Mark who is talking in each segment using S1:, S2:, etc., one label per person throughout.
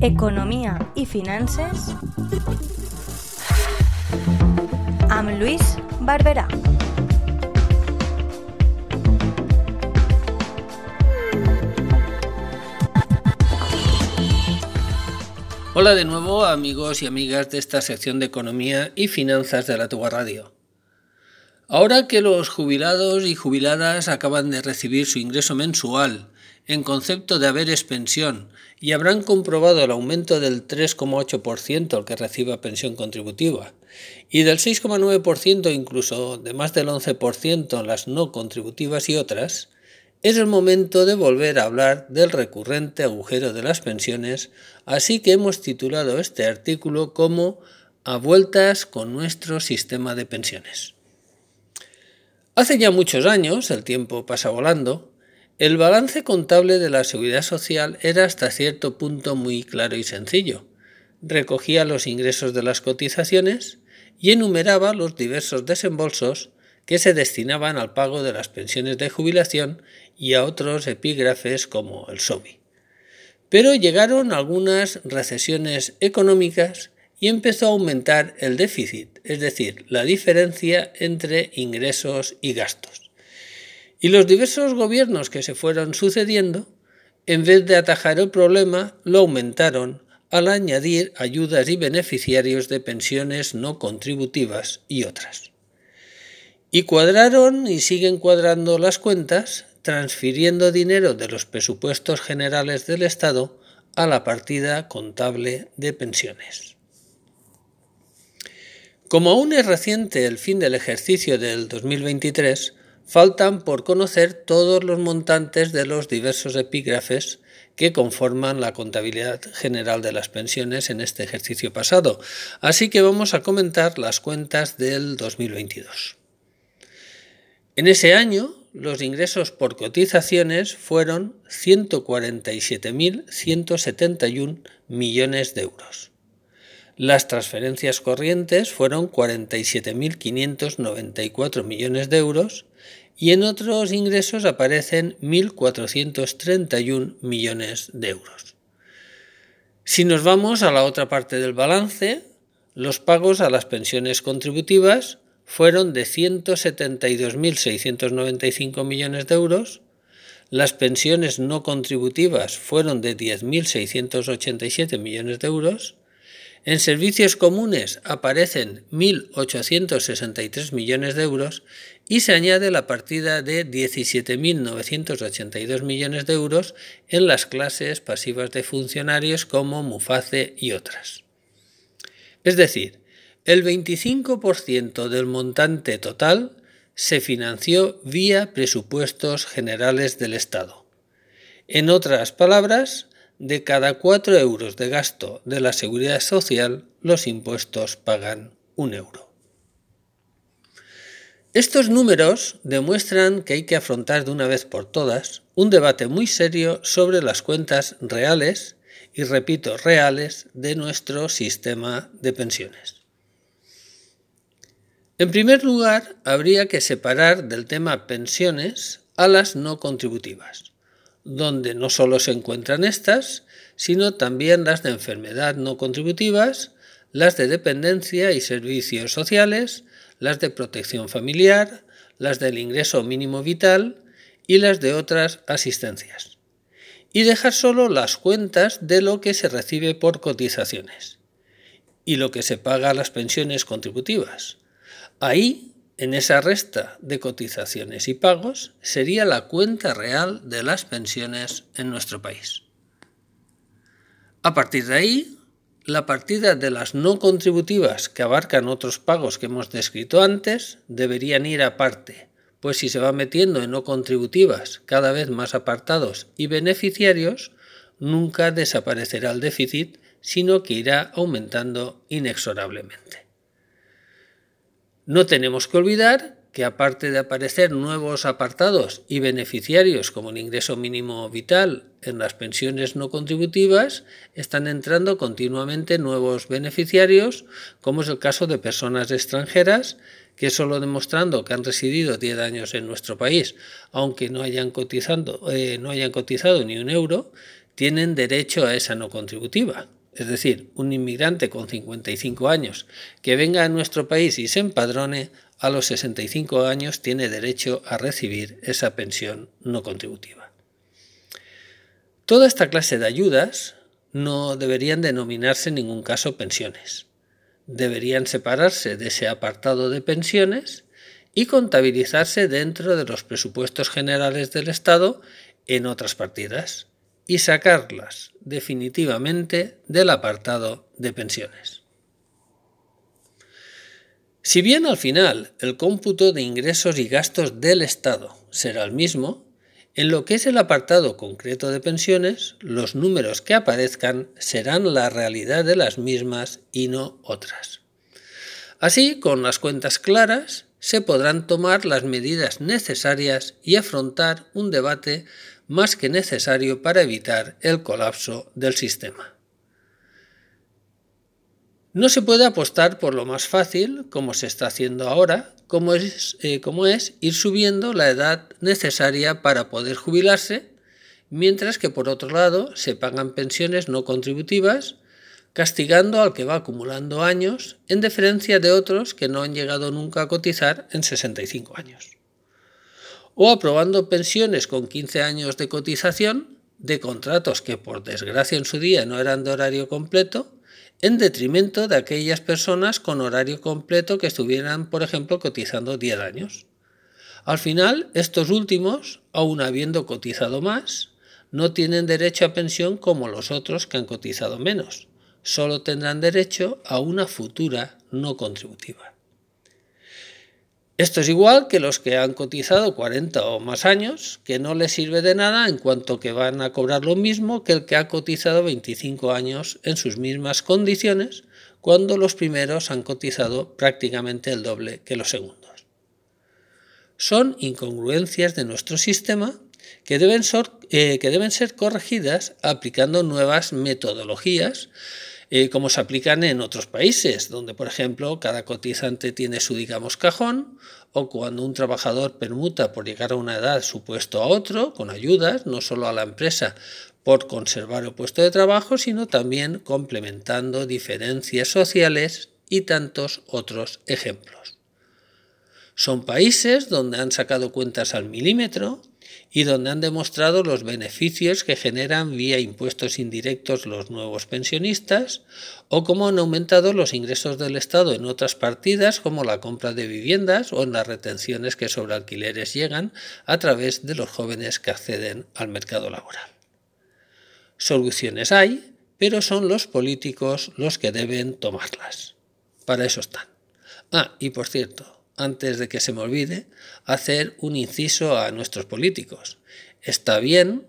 S1: Economia i finances amb Lluís Barberà.
S2: Hola de nuevo amigos y amigas de esta sección de Economía y Finanzas de la Tuba Radio. Ahora que los jubilados y jubiladas acaban de recibir su ingreso mensual en concepto de haberes pensión y habrán comprobado el aumento del 3,8% al que reciba pensión contributiva y del 6,9% incluso de más del 11% en las no contributivas y otras, es el momento de volver a hablar del recurrente agujero de las pensiones, así que hemos titulado este artículo como A vueltas con nuestro sistema de pensiones. Hace ya muchos años, el tiempo pasa volando, el balance contable de la seguridad social era hasta cierto punto muy claro y sencillo. Recogía los ingresos de las cotizaciones y enumeraba los diversos desembolsos que se destinaban al pago de las pensiones de jubilación y a otros epígrafes como el SOBI. Pero llegaron algunas recesiones económicas y empezó a aumentar el déficit, es decir, la diferencia entre ingresos y gastos. Y los diversos gobiernos que se fueron sucediendo, en vez de atajar el problema, lo aumentaron al añadir ayudas y beneficiarios de pensiones no contributivas y otras. Y cuadraron y siguen cuadrando las cuentas, transfiriendo dinero de los presupuestos generales del Estado a la partida contable de pensiones. Como aún es reciente el fin del ejercicio del 2023, faltan por conocer todos los montantes de los diversos epígrafes que conforman la contabilidad general de las pensiones en este ejercicio pasado. Así que vamos a comentar las cuentas del 2022. En ese año, los ingresos por cotizaciones fueron 147.171 millones de euros. Las transferencias corrientes fueron 47.594 millones de euros y en otros ingresos aparecen 1.431 millones de euros. Si nos vamos a la otra parte del balance, los pagos a las pensiones contributivas fueron de 172.695 millones de euros, las pensiones no contributivas fueron de 10.687 millones de euros, en servicios comunes aparecen 1.863 millones de euros y se añade la partida de 17.982 millones de euros en las clases pasivas de funcionarios como Muface y otras. Es decir, el 25% del montante total se financió vía presupuestos generales del Estado. En otras palabras, de cada 4 euros de gasto de la seguridad social, los impuestos pagan un euro. Estos números demuestran que hay que afrontar de una vez por todas un debate muy serio sobre las cuentas reales, y repito, reales, de nuestro sistema de pensiones. En primer lugar, habría que separar del tema pensiones a las no contributivas donde no solo se encuentran estas, sino también las de enfermedad no contributivas, las de dependencia y servicios sociales, las de protección familiar, las del ingreso mínimo vital y las de otras asistencias. Y dejar solo las cuentas de lo que se recibe por cotizaciones y lo que se paga a las pensiones contributivas. Ahí en esa resta de cotizaciones y pagos sería la cuenta real de las pensiones en nuestro país. A partir de ahí, la partida de las no contributivas que abarcan otros pagos que hemos descrito antes deberían ir aparte, pues si se va metiendo en no contributivas cada vez más apartados y beneficiarios, nunca desaparecerá el déficit, sino que irá aumentando inexorablemente. No tenemos que olvidar que aparte de aparecer nuevos apartados y beneficiarios como el ingreso mínimo vital en las pensiones no contributivas, están entrando continuamente nuevos beneficiarios, como es el caso de personas extranjeras que solo demostrando que han residido 10 años en nuestro país, aunque no hayan, cotizando, eh, no hayan cotizado ni un euro, tienen derecho a esa no contributiva. Es decir, un inmigrante con 55 años que venga a nuestro país y se empadrone a los 65 años tiene derecho a recibir esa pensión no contributiva. Toda esta clase de ayudas no deberían denominarse en ningún caso pensiones. Deberían separarse de ese apartado de pensiones y contabilizarse dentro de los presupuestos generales del Estado en otras partidas y sacarlas definitivamente del apartado de pensiones. Si bien al final el cómputo de ingresos y gastos del Estado será el mismo, en lo que es el apartado concreto de pensiones, los números que aparezcan serán la realidad de las mismas y no otras. Así, con las cuentas claras, se podrán tomar las medidas necesarias y afrontar un debate más que necesario para evitar el colapso del sistema. No se puede apostar por lo más fácil, como se está haciendo ahora, como es, eh, como es ir subiendo la edad necesaria para poder jubilarse, mientras que por otro lado se pagan pensiones no contributivas, castigando al que va acumulando años en diferencia de otros que no han llegado nunca a cotizar en 65 años. O aprobando pensiones con 15 años de cotización de contratos que por desgracia en su día no eran de horario completo, en detrimento de aquellas personas con horario completo que estuvieran, por ejemplo, cotizando 10 años. Al final, estos últimos, aun habiendo cotizado más, no tienen derecho a pensión como los otros que han cotizado menos. Solo tendrán derecho a una futura no contributiva. Esto es igual que los que han cotizado 40 o más años, que no les sirve de nada en cuanto que van a cobrar lo mismo que el que ha cotizado 25 años en sus mismas condiciones, cuando los primeros han cotizado prácticamente el doble que los segundos. Son incongruencias de nuestro sistema que deben, ser, eh, que deben ser corregidas aplicando nuevas metodologías eh, como se aplican en otros países, donde, por ejemplo, cada cotizante tiene su, digamos, cajón, o cuando un trabajador permuta por llegar a una edad su puesto a otro, con ayudas, no solo a la empresa por conservar el puesto de trabajo, sino también complementando diferencias sociales y tantos otros ejemplos. Son países donde han sacado cuentas al milímetro, y donde han demostrado los beneficios que generan vía impuestos indirectos los nuevos pensionistas o cómo han aumentado los ingresos del Estado en otras partidas como la compra de viviendas o en las retenciones que sobre alquileres llegan a través de los jóvenes que acceden al mercado laboral. Soluciones hay, pero son los políticos los que deben tomarlas. Para eso están. Ah, y por cierto, antes de que se me olvide, hacer un inciso a nuestros políticos. Está bien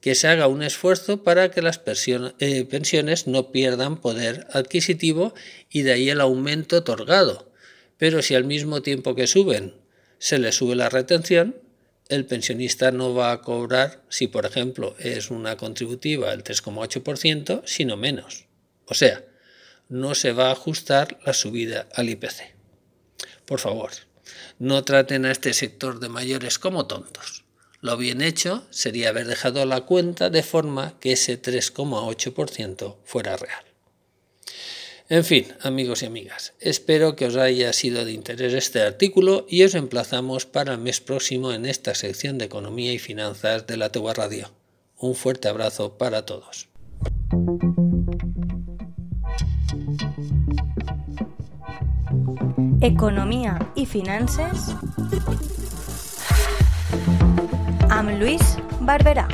S2: que se haga un esfuerzo para que las eh, pensiones no pierdan poder adquisitivo y de ahí el aumento otorgado. Pero si al mismo tiempo que suben se le sube la retención, el pensionista no va a cobrar, si por ejemplo es una contributiva el 3,8%, sino menos. O sea, no se va a ajustar la subida al IPC. Por favor, no traten a este sector de mayores como tontos. Lo bien hecho sería haber dejado la cuenta de forma que ese 3,8% fuera real. En fin, amigos y amigas, espero que os haya sido de interés este artículo y os emplazamos para el mes próximo en esta sección de Economía y Finanzas de la Tegua Radio. Un fuerte abrazo para todos.
S1: Economia i finances amb Lluís Barberà.